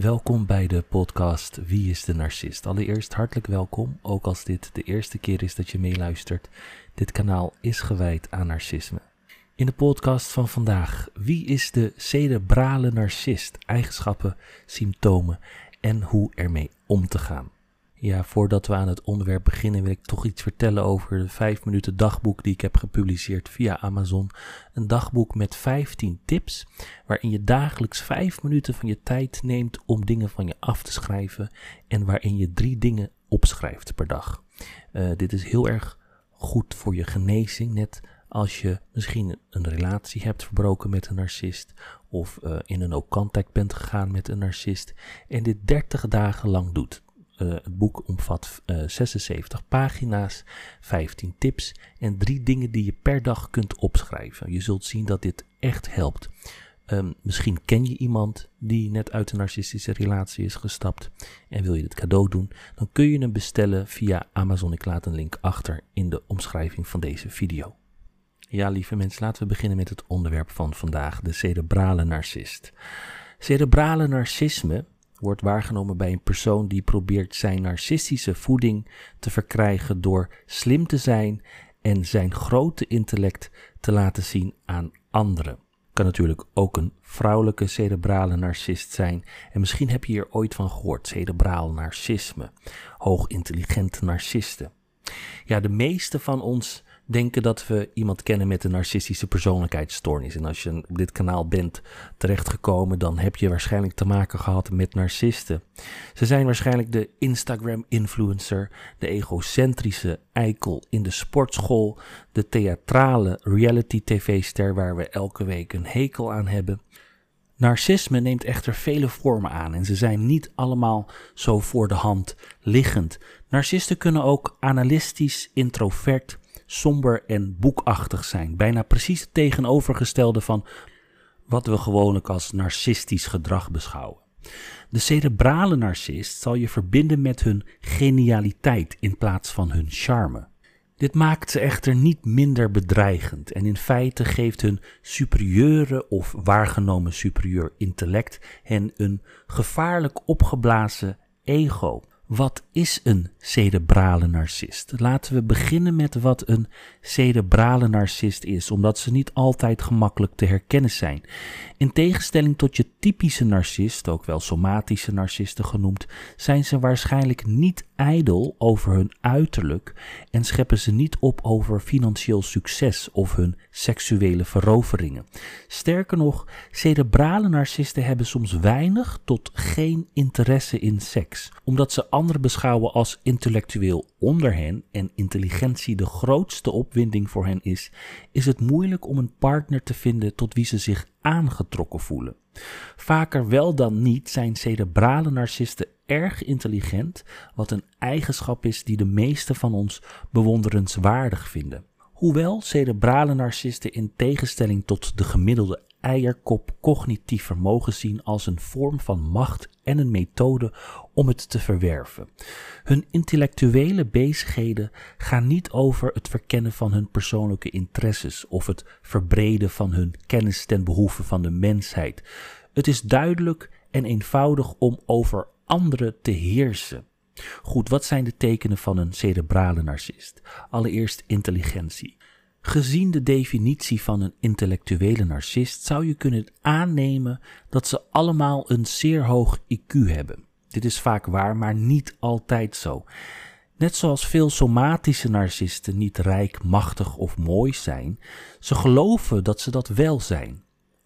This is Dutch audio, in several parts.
Welkom bij de podcast Wie is de Narcist? Allereerst hartelijk welkom, ook als dit de eerste keer is dat je meeluistert. Dit kanaal is gewijd aan narcisme. In de podcast van vandaag, wie is de cerebrale narcist? Eigenschappen, symptomen en hoe ermee om te gaan. Ja, voordat we aan het onderwerp beginnen wil ik toch iets vertellen over de 5 minuten dagboek die ik heb gepubliceerd via Amazon. Een dagboek met 15 tips waarin je dagelijks 5 minuten van je tijd neemt om dingen van je af te schrijven en waarin je drie dingen opschrijft per dag. Uh, dit is heel erg goed voor je genezing, net als je misschien een relatie hebt verbroken met een narcist of uh, in een no contact bent gegaan met een narcist en dit 30 dagen lang doet. Uh, het boek omvat uh, 76 pagina's, 15 tips en drie dingen die je per dag kunt opschrijven. Je zult zien dat dit echt helpt. Um, misschien ken je iemand die net uit een narcistische relatie is gestapt en wil je het cadeau doen, dan kun je hem bestellen via Amazon. Ik laat een link achter in de omschrijving van deze video. Ja, lieve mensen, laten we beginnen met het onderwerp van vandaag, de cerebrale narcist. Cerebrale narcisme wordt waargenomen bij een persoon die probeert zijn narcistische voeding te verkrijgen door slim te zijn en zijn grote intellect te laten zien aan anderen. Kan natuurlijk ook een vrouwelijke cerebrale narcist zijn. En misschien heb je hier ooit van gehoord: cerebraal narcisme, hoogintelligente narcisten. Ja, de meeste van ons denken dat we iemand kennen met een narcistische persoonlijkheidsstoornis. En als je op dit kanaal bent terechtgekomen, dan heb je waarschijnlijk te maken gehad met narcisten. Ze zijn waarschijnlijk de Instagram-influencer, de egocentrische eikel in de sportschool, de theatrale reality-tv-ster waar we elke week een hekel aan hebben. Narcisme neemt echter vele vormen aan en ze zijn niet allemaal zo voor de hand liggend. Narcisten kunnen ook analistisch, introvert, somber en boekachtig zijn. Bijna precies het tegenovergestelde van wat we gewoonlijk als narcistisch gedrag beschouwen. De cerebrale narcist zal je verbinden met hun genialiteit in plaats van hun charme. Dit maakt ze echter niet minder bedreigend en in feite geeft hun superieure of waargenomen superieur intellect hen een gevaarlijk opgeblazen ego. Wat is een cerebrale narcist? Laten we beginnen met wat een cerebrale narcist is, omdat ze niet altijd gemakkelijk te herkennen zijn. In tegenstelling tot je typische narcist, ook wel somatische narcisten genoemd, zijn ze waarschijnlijk niet ijdel over hun uiterlijk en scheppen ze niet op over financieel succes of hun seksuele veroveringen. Sterker nog, cerebrale narcisten hebben soms weinig tot geen interesse in seks, omdat ze anderen beschouwen als intellectueel onder hen en intelligentie de grootste opwinding voor hen is, is het moeilijk om een partner te vinden tot wie ze zich aangetrokken voelen. Vaker wel dan niet zijn cerebrale narcisten erg intelligent, wat een eigenschap is die de meeste van ons bewonderenswaardig vinden. Hoewel cerebrale narcisten in tegenstelling tot de gemiddelde eierkop cognitief vermogen zien als een vorm van macht en een methode om het te verwerven. Hun intellectuele bezigheden gaan niet over het verkennen van hun persoonlijke interesses of het verbreden van hun kennis ten behoeve van de mensheid. Het is duidelijk en eenvoudig om over anderen te heersen. Goed, wat zijn de tekenen van een cerebrale narcist? Allereerst intelligentie. Gezien de definitie van een intellectuele narcist zou je kunnen aannemen dat ze allemaal een zeer hoog IQ hebben. Dit is vaak waar, maar niet altijd zo. Net zoals veel somatische narcisten niet rijk, machtig of mooi zijn, ze geloven dat ze dat wel zijn.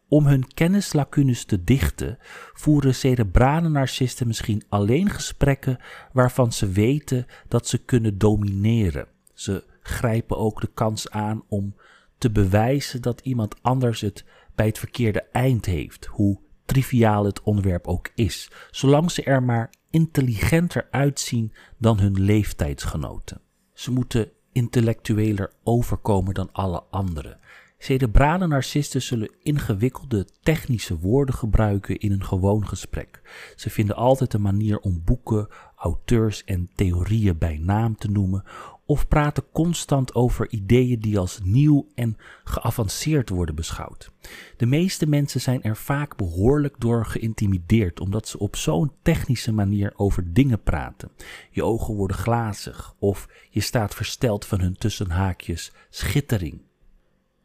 Om hun kennislacunes te dichten, voeren cerebrale narcisten misschien alleen gesprekken waarvan ze weten dat ze kunnen domineren. Ze grijpen ook de kans aan om te bewijzen dat iemand anders het bij het verkeerde eind heeft, hoe triviaal het onderwerp ook is, zolang ze er maar intelligenter uitzien dan hun leeftijdsgenoten. Ze moeten intellectueler overkomen dan alle anderen. Cerebrale narcisten zullen ingewikkelde technische woorden gebruiken in een gewoon gesprek. Ze vinden altijd een manier om boeken, auteurs en theorieën bij naam te noemen of praten constant over ideeën die als nieuw en geavanceerd worden beschouwd. De meeste mensen zijn er vaak behoorlijk door geïntimideerd, omdat ze op zo'n technische manier over dingen praten. Je ogen worden glazig of je staat versteld van hun tussenhaakjes schittering.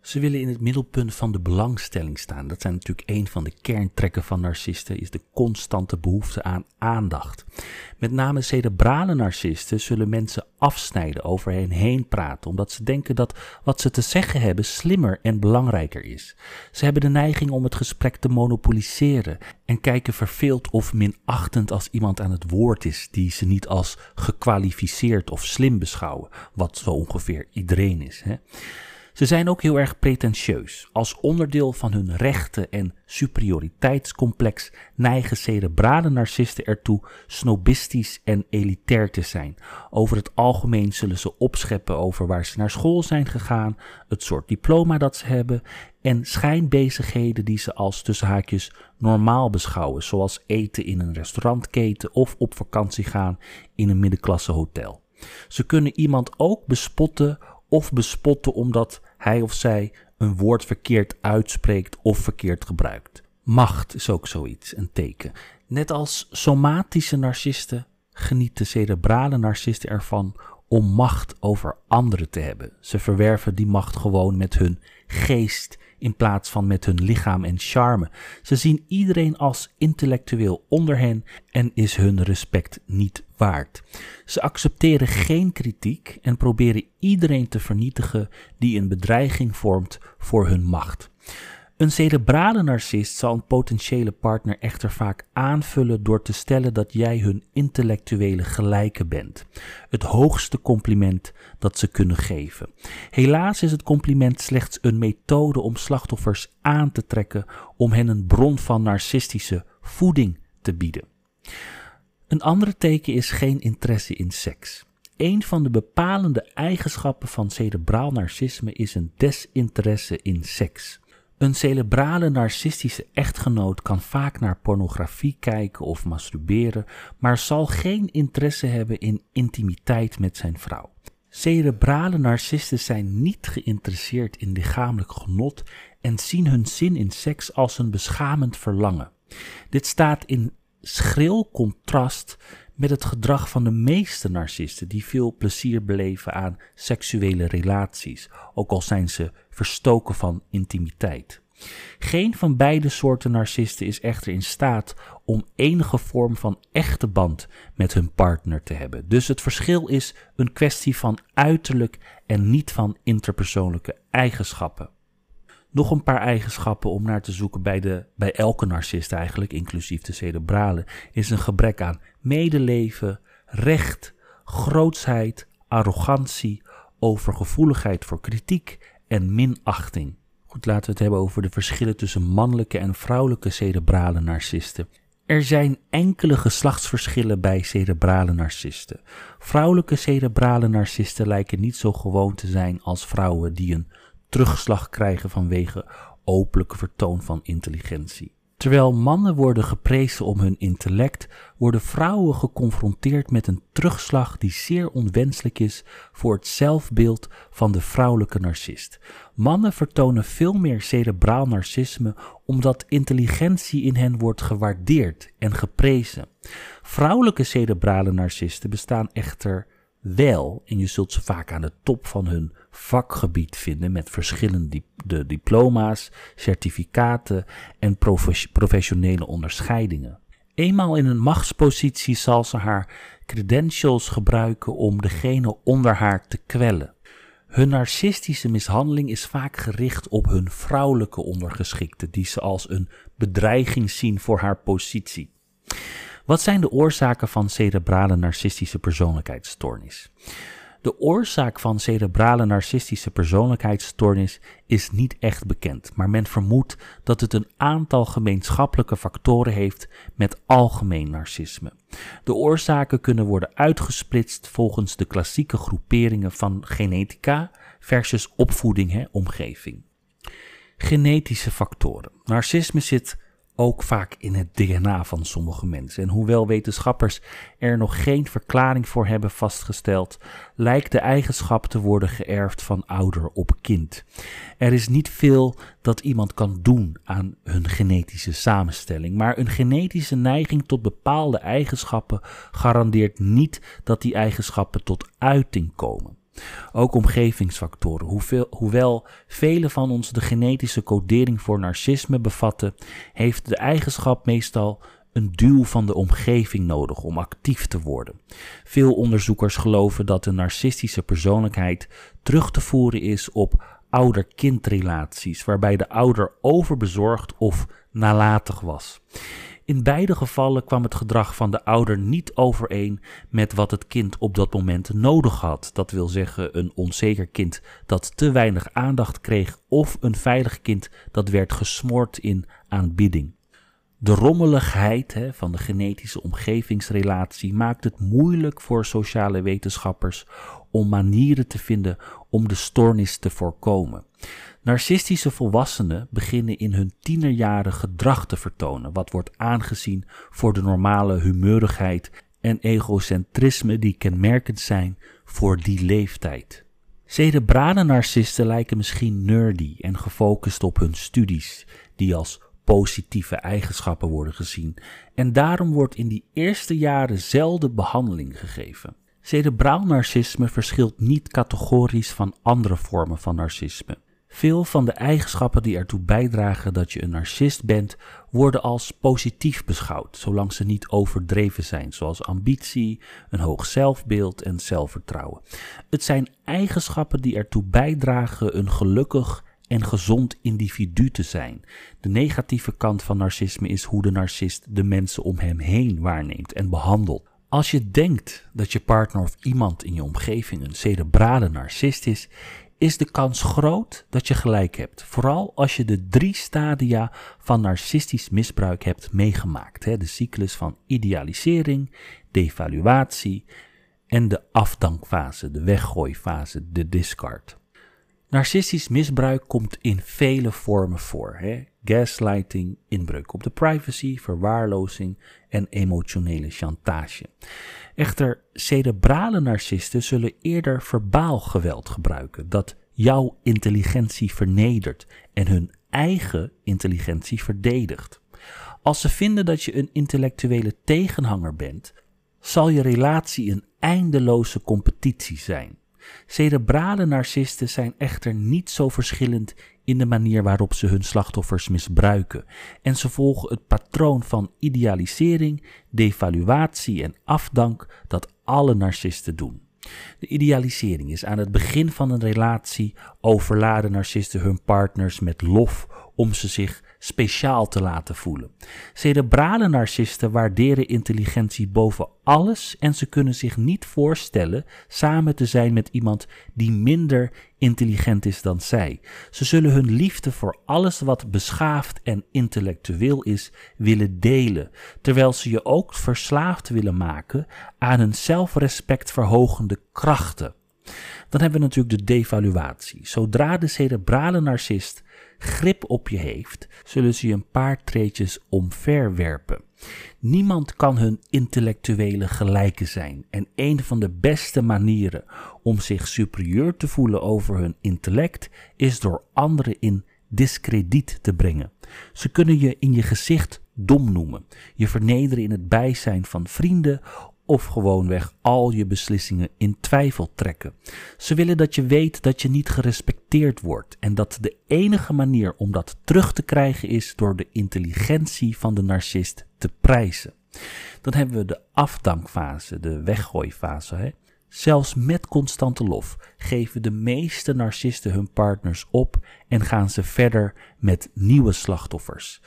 Ze willen in het middelpunt van de belangstelling staan. Dat zijn natuurlijk een van de kerntrekken van narcisten, is de constante behoefte aan aandacht. Met name cerebrale narcisten zullen mensen afsnijden, over hen heen praten, omdat ze denken dat wat ze te zeggen hebben slimmer en belangrijker is. Ze hebben de neiging om het gesprek te monopoliseren en kijken verveeld of minachtend als iemand aan het woord is die ze niet als gekwalificeerd of slim beschouwen, wat zo ongeveer iedereen is. Hè? Ze zijn ook heel erg pretentieus. Als onderdeel van hun rechten en superioriteitscomplex neigen cerebrale narcisten ertoe snobistisch en elitair te zijn. Over het algemeen zullen ze opscheppen over waar ze naar school zijn gegaan, het soort diploma dat ze hebben en schijnbezigheden die ze als tussen haakjes normaal beschouwen, zoals eten in een restaurantketen of op vakantie gaan in een middenklasse hotel. Ze kunnen iemand ook bespotten of bespotten omdat hij of zij een woord verkeerd uitspreekt of verkeerd gebruikt. Macht is ook zoiets, een teken. Net als somatische narcisten genieten cerebrale narcisten ervan om macht over anderen te hebben. Ze verwerven die macht gewoon met hun geest in plaats van met hun lichaam en charme. Ze zien iedereen als intellectueel onder hen en is hun respect niet waard. Ze accepteren geen kritiek en proberen iedereen te vernietigen die een bedreiging vormt voor hun macht. Een cerebrale narcist zal een potentiële partner echter vaak aanvullen door te stellen dat jij hun intellectuele gelijke bent. Het hoogste compliment dat ze kunnen geven. Helaas is het compliment slechts een methode om slachtoffers aan te trekken om hen een bron van narcistische voeding te bieden. Een andere teken is geen interesse in seks. Een van de bepalende eigenschappen van cerebraal narcisme is een desinteresse in seks. Een cerebrale narcistische echtgenoot kan vaak naar pornografie kijken of masturberen, maar zal geen interesse hebben in intimiteit met zijn vrouw. Cerebrale narcisten zijn niet geïnteresseerd in lichamelijk genot en zien hun zin in seks als een beschamend verlangen. Dit staat in schril contrast met het gedrag van de meeste narcisten die veel plezier beleven aan seksuele relaties, ook al zijn ze verstoken van intimiteit. Geen van beide soorten narcisten is echter in staat om enige vorm van echte band met hun partner te hebben. Dus het verschil is een kwestie van uiterlijk en niet van interpersoonlijke eigenschappen. Nog een paar eigenschappen om naar te zoeken bij, de, bij elke narcist eigenlijk, inclusief de cerebrale, is een gebrek aan medeleven, recht, grootsheid, arrogantie, overgevoeligheid voor kritiek en minachting. Goed, laten we het hebben over de verschillen tussen mannelijke en vrouwelijke cerebrale narcisten. Er zijn enkele geslachtsverschillen bij cerebrale narcisten. Vrouwelijke cerebrale narcisten lijken niet zo gewoon te zijn als vrouwen die een terugslag krijgen vanwege openlijke vertoon van intelligentie. Terwijl mannen worden geprezen om hun intellect, worden vrouwen geconfronteerd met een terugslag die zeer onwenselijk is voor het zelfbeeld van de vrouwelijke narcist. Mannen vertonen veel meer cerebraal narcisme omdat intelligentie in hen wordt gewaardeerd en geprezen. Vrouwelijke cerebrale narcisten bestaan echter wel, en je zult ze vaak aan de top van hun vakgebied vinden met verschillende diploma's, certificaten en professionele onderscheidingen. Eenmaal in een machtspositie zal ze haar credentials gebruiken om degene onder haar te kwellen. Hun narcistische mishandeling is vaak gericht op hun vrouwelijke ondergeschikte, die ze als een bedreiging zien voor haar positie. Wat zijn de oorzaken van cerebrale narcistische persoonlijkheidsstoornis? De oorzaak van cerebrale narcistische persoonlijkheidsstoornis is niet echt bekend, maar men vermoedt dat het een aantal gemeenschappelijke factoren heeft met algemeen narcisme. De oorzaken kunnen worden uitgesplitst volgens de klassieke groeperingen van genetica versus opvoeding, hè, omgeving. Genetische factoren. Narcisme zit ook vaak in het DNA van sommige mensen. En hoewel wetenschappers er nog geen verklaring voor hebben vastgesteld, lijkt de eigenschap te worden geërfd van ouder op kind. Er is niet veel dat iemand kan doen aan hun genetische samenstelling, maar een genetische neiging tot bepaalde eigenschappen garandeert niet dat die eigenschappen tot uiting komen. Ook omgevingsfactoren. Hoewel vele van ons de genetische codering voor narcisme bevatten, heeft de eigenschap meestal een duw van de omgeving nodig om actief te worden. Veel onderzoekers geloven dat een narcistische persoonlijkheid terug te voeren is op ouder-kindrelaties, waarbij de ouder overbezorgd of nalatig was. In beide gevallen kwam het gedrag van de ouder niet overeen met wat het kind op dat moment nodig had. Dat wil zeggen een onzeker kind dat te weinig aandacht kreeg of een veilig kind dat werd gesmoord in aanbidding. De rommeligheid hè, van de genetische omgevingsrelatie maakt het moeilijk voor sociale wetenschappers om manieren te vinden om de stoornis te voorkomen. Narcistische volwassenen beginnen in hun tienerjaren gedrag te vertonen, wat wordt aangezien voor de normale humeurigheid en egocentrisme die kenmerkend zijn voor die leeftijd. Cerebrale narcisten lijken misschien nerdy en gefocust op hun studies, die als positieve eigenschappen worden gezien, en daarom wordt in die eerste jaren zelden behandeling gegeven. Cerebraal narcisme verschilt niet categorisch van andere vormen van narcisme. Veel van de eigenschappen die ertoe bijdragen dat je een narcist bent, worden als positief beschouwd, zolang ze niet overdreven zijn, zoals ambitie, een hoog zelfbeeld en zelfvertrouwen. Het zijn eigenschappen die ertoe bijdragen een gelukkig en gezond individu te zijn. De negatieve kant van narcisme is hoe de narcist de mensen om hem heen waarneemt en behandelt. Als je denkt dat je partner of iemand in je omgeving een cerebrale narcist is, is de kans groot dat je gelijk hebt. Vooral als je de drie stadia van narcistisch misbruik hebt meegemaakt. Hè? De cyclus van idealisering, devaluatie en de afdankfase, de weggooifase, de discard. Narcistisch misbruik komt in vele vormen voor. Hè? Gaslighting, inbreuk op de privacy, verwaarlozing en emotionele chantage. Echter, cerebrale narcisten zullen eerder verbaal geweld gebruiken, dat jouw intelligentie vernedert en hun eigen intelligentie verdedigt. Als ze vinden dat je een intellectuele tegenhanger bent, zal je relatie een eindeloze competitie zijn. Cerebrale narcisten zijn echter niet zo verschillend in de manier waarop ze hun slachtoffers misbruiken. En ze volgen het patroon van idealisering, devaluatie en afdank dat alle narcisten doen. De idealisering is aan het begin van een relatie overladen narcisten hun partners met lof om ze zich speciaal te laten voelen. Cerebrale narcisten waarderen intelligentie boven alles en ze kunnen zich niet voorstellen samen te zijn met iemand die minder intelligent is dan zij. Ze zullen hun liefde voor alles wat beschaafd en intellectueel is willen delen, terwijl ze je ook verslaafd willen maken aan hun zelfrespectverhogende krachten. Dan hebben we natuurlijk de devaluatie. Zodra de cerebrale narcist grip op je heeft, zullen ze je een paar treetjes omverwerpen. Niemand kan hun intellectuele gelijke zijn en een van de beste manieren om zich superieur te voelen over hun intellect is door anderen in discrediet te brengen. Ze kunnen je in je gezicht dom noemen, je vernederen in het bijzijn van vrienden of gewoonweg al je beslissingen in twijfel trekken. Ze willen dat je weet dat je niet gerespecteerd wordt en dat de enige manier om dat terug te krijgen is door de intelligentie van de narcist te prijzen. Dan hebben we de afdankfase, de weggooifase. Hè? Zelfs met constante lof geven de meeste narcisten hun partners op en gaan ze verder met nieuwe slachtoffers.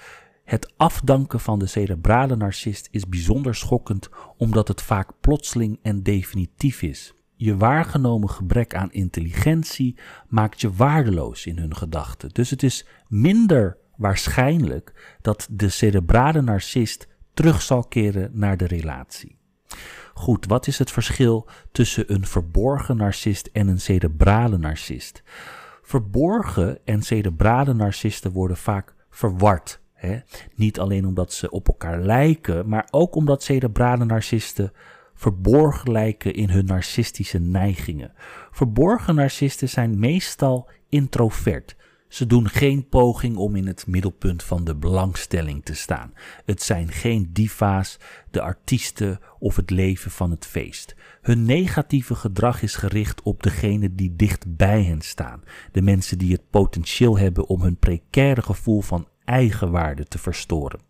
Het afdanken van de cerebrale narcist is bijzonder schokkend omdat het vaak plotseling en definitief is. Je waargenomen gebrek aan intelligentie maakt je waardeloos in hun gedachten. Dus het is minder waarschijnlijk dat de cerebrale narcist terug zal keren naar de relatie. Goed, wat is het verschil tussen een verborgen narcist en een cerebrale narcist? Verborgen en cerebrale narcisten worden vaak verward Hè? Niet alleen omdat ze op elkaar lijken, maar ook omdat cerebrale narcisten verborgen lijken in hun narcistische neigingen. Verborgen narcisten zijn meestal introvert. Ze doen geen poging om in het middelpunt van de belangstelling te staan. Het zijn geen diva's, de artiesten of het leven van het feest. Hun negatieve gedrag is gericht op degenen die dicht bij hen staan. De mensen die het potentieel hebben om hun precaire gevoel van eigenwaarde te verstoren.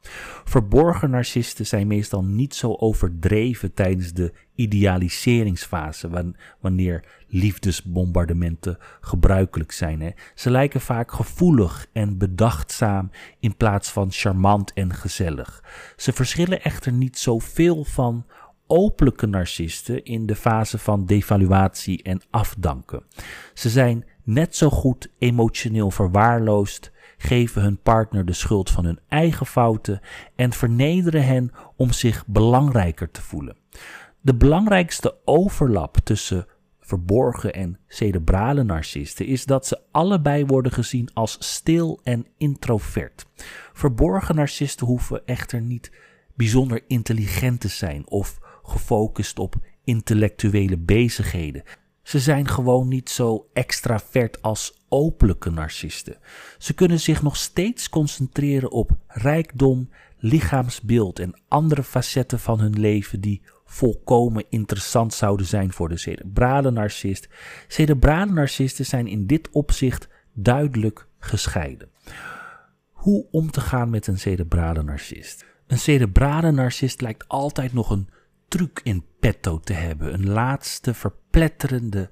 Verborgen narcisten zijn meestal niet zo overdreven tijdens de idealiseringsfase, wanneer liefdesbombardementen gebruikelijk zijn. Hè. Ze lijken vaak gevoelig en bedachtzaam in plaats van charmant en gezellig. Ze verschillen echter niet zoveel van openlijke narcisten in de fase van devaluatie en afdanken. Ze zijn net zo goed emotioneel verwaarloosd geven hun partner de schuld van hun eigen fouten en vernederen hen om zich belangrijker te voelen. De belangrijkste overlap tussen verborgen en cerebrale narcisten is dat ze allebei worden gezien als stil en introvert. Verborgen narcisten hoeven echter niet bijzonder intelligent te zijn of gefocust op intellectuele bezigheden. Ze zijn gewoon niet zo extravert als openlijke narcisten. Ze kunnen zich nog steeds concentreren op rijkdom, lichaamsbeeld en andere facetten van hun leven die volkomen interessant zouden zijn voor de cerebrale narcist. Cerebrale narcisten zijn in dit opzicht duidelijk gescheiden. Hoe om te gaan met een cerebrale narcist? Een cerebrale narcist lijkt altijd nog een truc in petto te hebben, een laatste verpletterende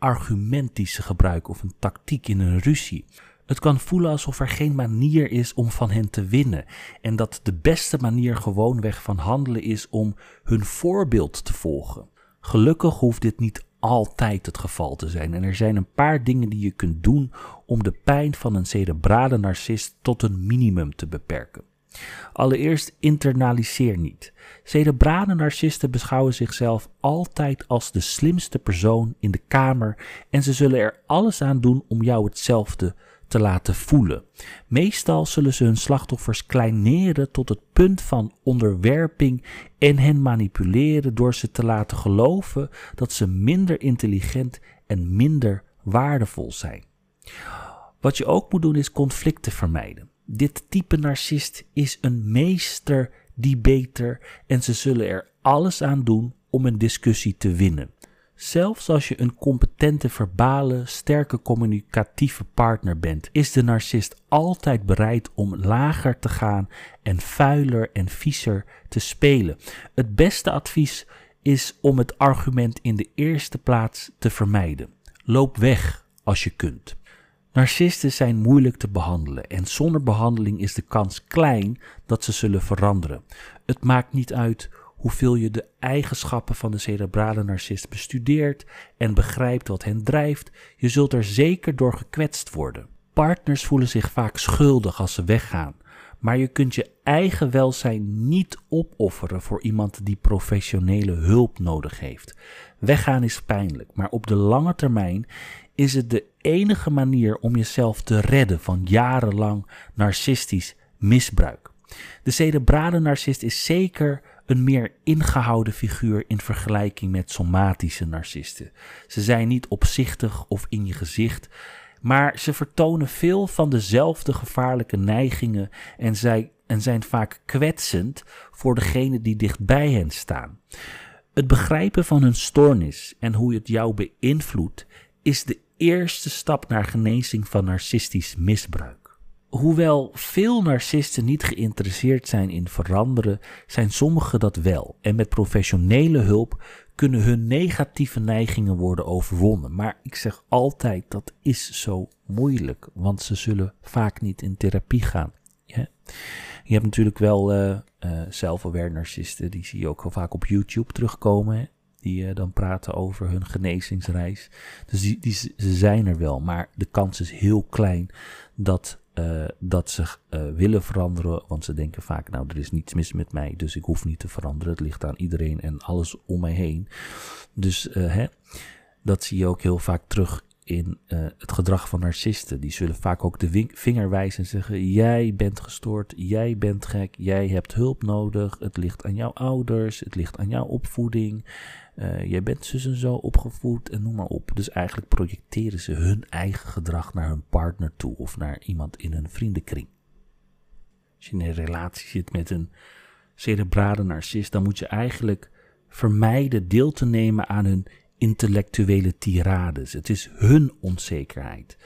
argument die ze of een tactiek in een ruzie. Het kan voelen alsof er geen manier is om van hen te winnen en dat de beste manier gewoonweg van handelen is om hun voorbeeld te volgen. Gelukkig hoeft dit niet altijd het geval te zijn en er zijn een paar dingen die je kunt doen om de pijn van een cerebrale narcist tot een minimum te beperken. Allereerst internaliseer niet. Cerebrale narcisten beschouwen zichzelf altijd als de slimste persoon in de kamer en ze zullen er alles aan doen om jou hetzelfde te laten voelen. Meestal zullen ze hun slachtoffers kleineren tot het punt van onderwerping en hen manipuleren door ze te laten geloven dat ze minder intelligent en minder waardevol zijn. Wat je ook moet doen is conflicten vermijden. Dit type narcist is een meester debater en ze zullen er alles aan doen om een discussie te winnen. Zelfs als je een competente verbale, sterke communicatieve partner bent, is de narcist altijd bereid om lager te gaan en vuiler en viezer te spelen. Het beste advies is om het argument in de eerste plaats te vermijden. Loop weg als je kunt. Narcisten zijn moeilijk te behandelen en zonder behandeling is de kans klein dat ze zullen veranderen. Het maakt niet uit hoeveel je de eigenschappen van de cerebrale narcist bestudeert en begrijpt wat hen drijft, je zult er zeker door gekwetst worden. Partners voelen zich vaak schuldig als ze weggaan, maar je kunt je eigen welzijn niet opofferen voor iemand die professionele hulp nodig heeft. Weggaan is pijnlijk, maar op de lange termijn is het de enige manier om jezelf te redden van jarenlang narcistisch misbruik. De cerebrale narcist is zeker een meer ingehouden figuur in vergelijking met somatische narcisten. Ze zijn niet opzichtig of in je gezicht, maar ze vertonen veel van dezelfde gevaarlijke neigingen en, zij, en zijn vaak kwetsend voor degene die dicht bij hen staan. Het begrijpen van hun stoornis en hoe het jou beïnvloedt is de eerste stap naar genezing van narcistisch misbruik. Hoewel veel narcisten niet geïnteresseerd zijn in veranderen, zijn sommigen dat wel. En met professionele hulp kunnen hun negatieve neigingen worden overwonnen. Maar ik zeg altijd dat is zo moeilijk, want ze zullen vaak niet in therapie gaan. Ja. Je hebt natuurlijk wel uh, uh, narcisten, die zie je ook vaak op YouTube terugkomen die uh, dan praten over hun genezingsreis. Dus die, die, ze zijn er wel, maar de kans is heel klein dat, uh, dat ze uh, willen veranderen. Want ze denken vaak, nou, er is niets mis met mij, dus ik hoef niet te veranderen. Het ligt aan iedereen en alles om mij heen. Dus hè, dat zie je ook heel vaak terug in het gedrag van narcisten. Die zullen vaak ook de vinger wijzen en zeggen: Jij bent gestoord, jij bent gek, jij hebt hulp nodig. Het ligt aan jouw ouders, het ligt aan jouw opvoeding. Uh, jij bent zus en zo opgevoed en noem maar op. Dus eigenlijk projecteren ze hun eigen gedrag naar hun partner toe of naar iemand in hun vriendenkring. Als je in een relatie zit met een cerebrale narcist, dan moet je eigenlijk vermijden deel te nemen aan hun intellectuele tirades. Het is hun onzekerheid.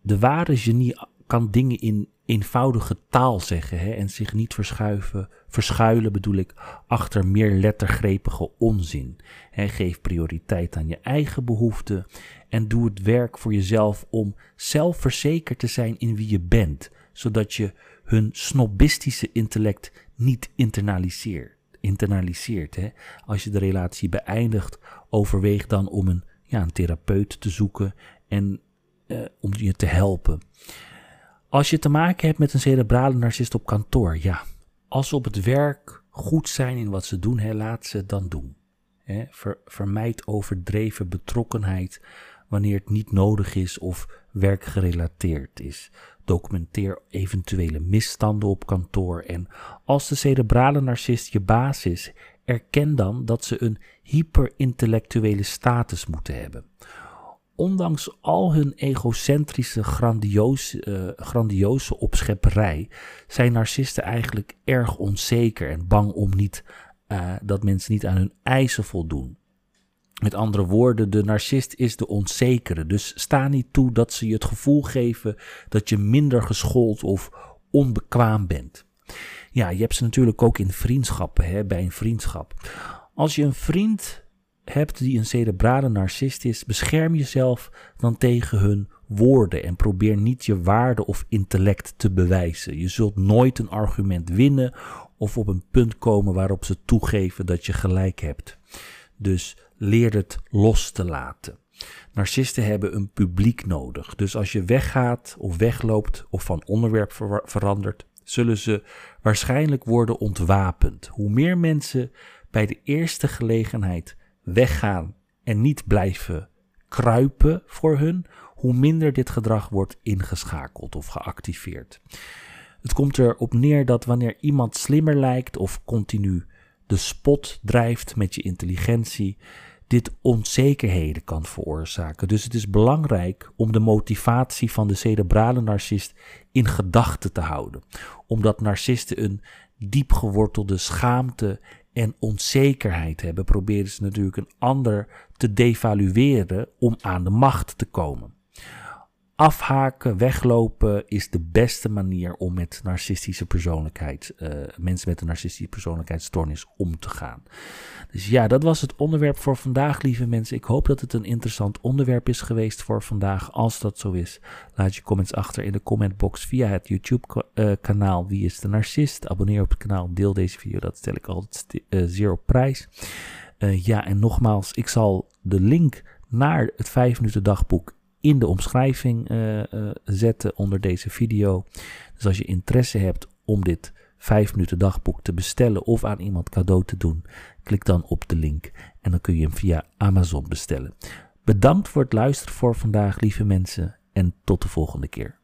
De ware genie kan dingen in eenvoudige taal zeggen hè, en zich niet verschuiven, verschuilen bedoel ik, achter meer lettergrepige onzin. Hè, geef prioriteit aan je eigen behoeften en doe het werk voor jezelf om zelfverzekerd te zijn in wie je bent, zodat je hun snobistische intellect niet internaliseert. internaliseert hè. Als je de relatie beëindigt, overweeg dan om een, ja, een therapeut te zoeken en eh, om je te helpen. Als je te maken hebt met een cerebrale narcist op kantoor, ja, als ze op het werk goed zijn in wat ze doen, laat ze het dan doen. Hè. Ver, vermijd overdreven betrokkenheid wanneer het niet nodig is of werkgerelateerd is. Documenteer eventuele misstanden op kantoor en als de cerebrale narcist je baas is, erken dan dat ze een hyperintellectuele status moeten hebben. Ondanks al hun egocentrische, grandioze, uh, grandioze opschepperij, zijn narcisten eigenlijk erg onzeker en bang om niet, uh, dat mensen niet aan hun eisen voldoen. Met andere woorden, de narcist is de onzekere. Dus sta niet toe dat ze je het gevoel geven dat je minder geschoold of onbekwaam bent. Ja, je hebt ze natuurlijk ook in vriendschappen, hè, bij een vriendschap. Als je een vriend hebt die een cerebrale narcist is, bescherm jezelf dan tegen hun woorden en probeer niet je waarde of intellect te bewijzen. Je zult nooit een argument winnen of op een punt komen waarop ze toegeven dat je gelijk hebt. Dus leer het los te laten. Narcisten hebben een publiek nodig. Dus als je weggaat of wegloopt of van onderwerp verandert, zullen ze waarschijnlijk worden ontwapend. Hoe meer mensen bij de eerste gelegenheid weggaan en niet blijven kruipen voor hun, hoe minder dit gedrag wordt ingeschakeld of geactiveerd. Het komt erop neer dat wanneer iemand slimmer lijkt of continu de spot drijft met je intelligentie, dit onzekerheden kan veroorzaken. Dus het is belangrijk om de motivatie van de cerebrale narcist in gedachten te houden, omdat narcisten een diep gewortelde schaamte en onzekerheid hebben, proberen ze natuurlijk een ander te devalueren om aan de macht te komen. Afhaken, weglopen is de beste manier om met narcistische persoonlijkheid, uh, mensen met een narcistische persoonlijkheidsstoornis om te gaan. Dus ja, dat was het onderwerp voor vandaag, lieve mensen. Ik hoop dat het een interessant onderwerp is geweest voor vandaag. Als dat zo is, laat je comments achter in de commentbox via het YouTube-kanaal Wie is de Narcist. Abonneer op het kanaal, deel deze video, dat stel ik altijd uh, zeer op prijs. Uh, ja, en nogmaals, ik zal de link naar het 5 minuten dagboek in de omschrijving uh, uh, zetten onder deze video. Dus als je interesse hebt om dit 5 minuten dagboek te bestellen of aan iemand cadeau te doen, klik dan op de link en dan kun je hem via Amazon bestellen. Bedankt voor het luisteren voor vandaag, lieve mensen, en tot de volgende keer.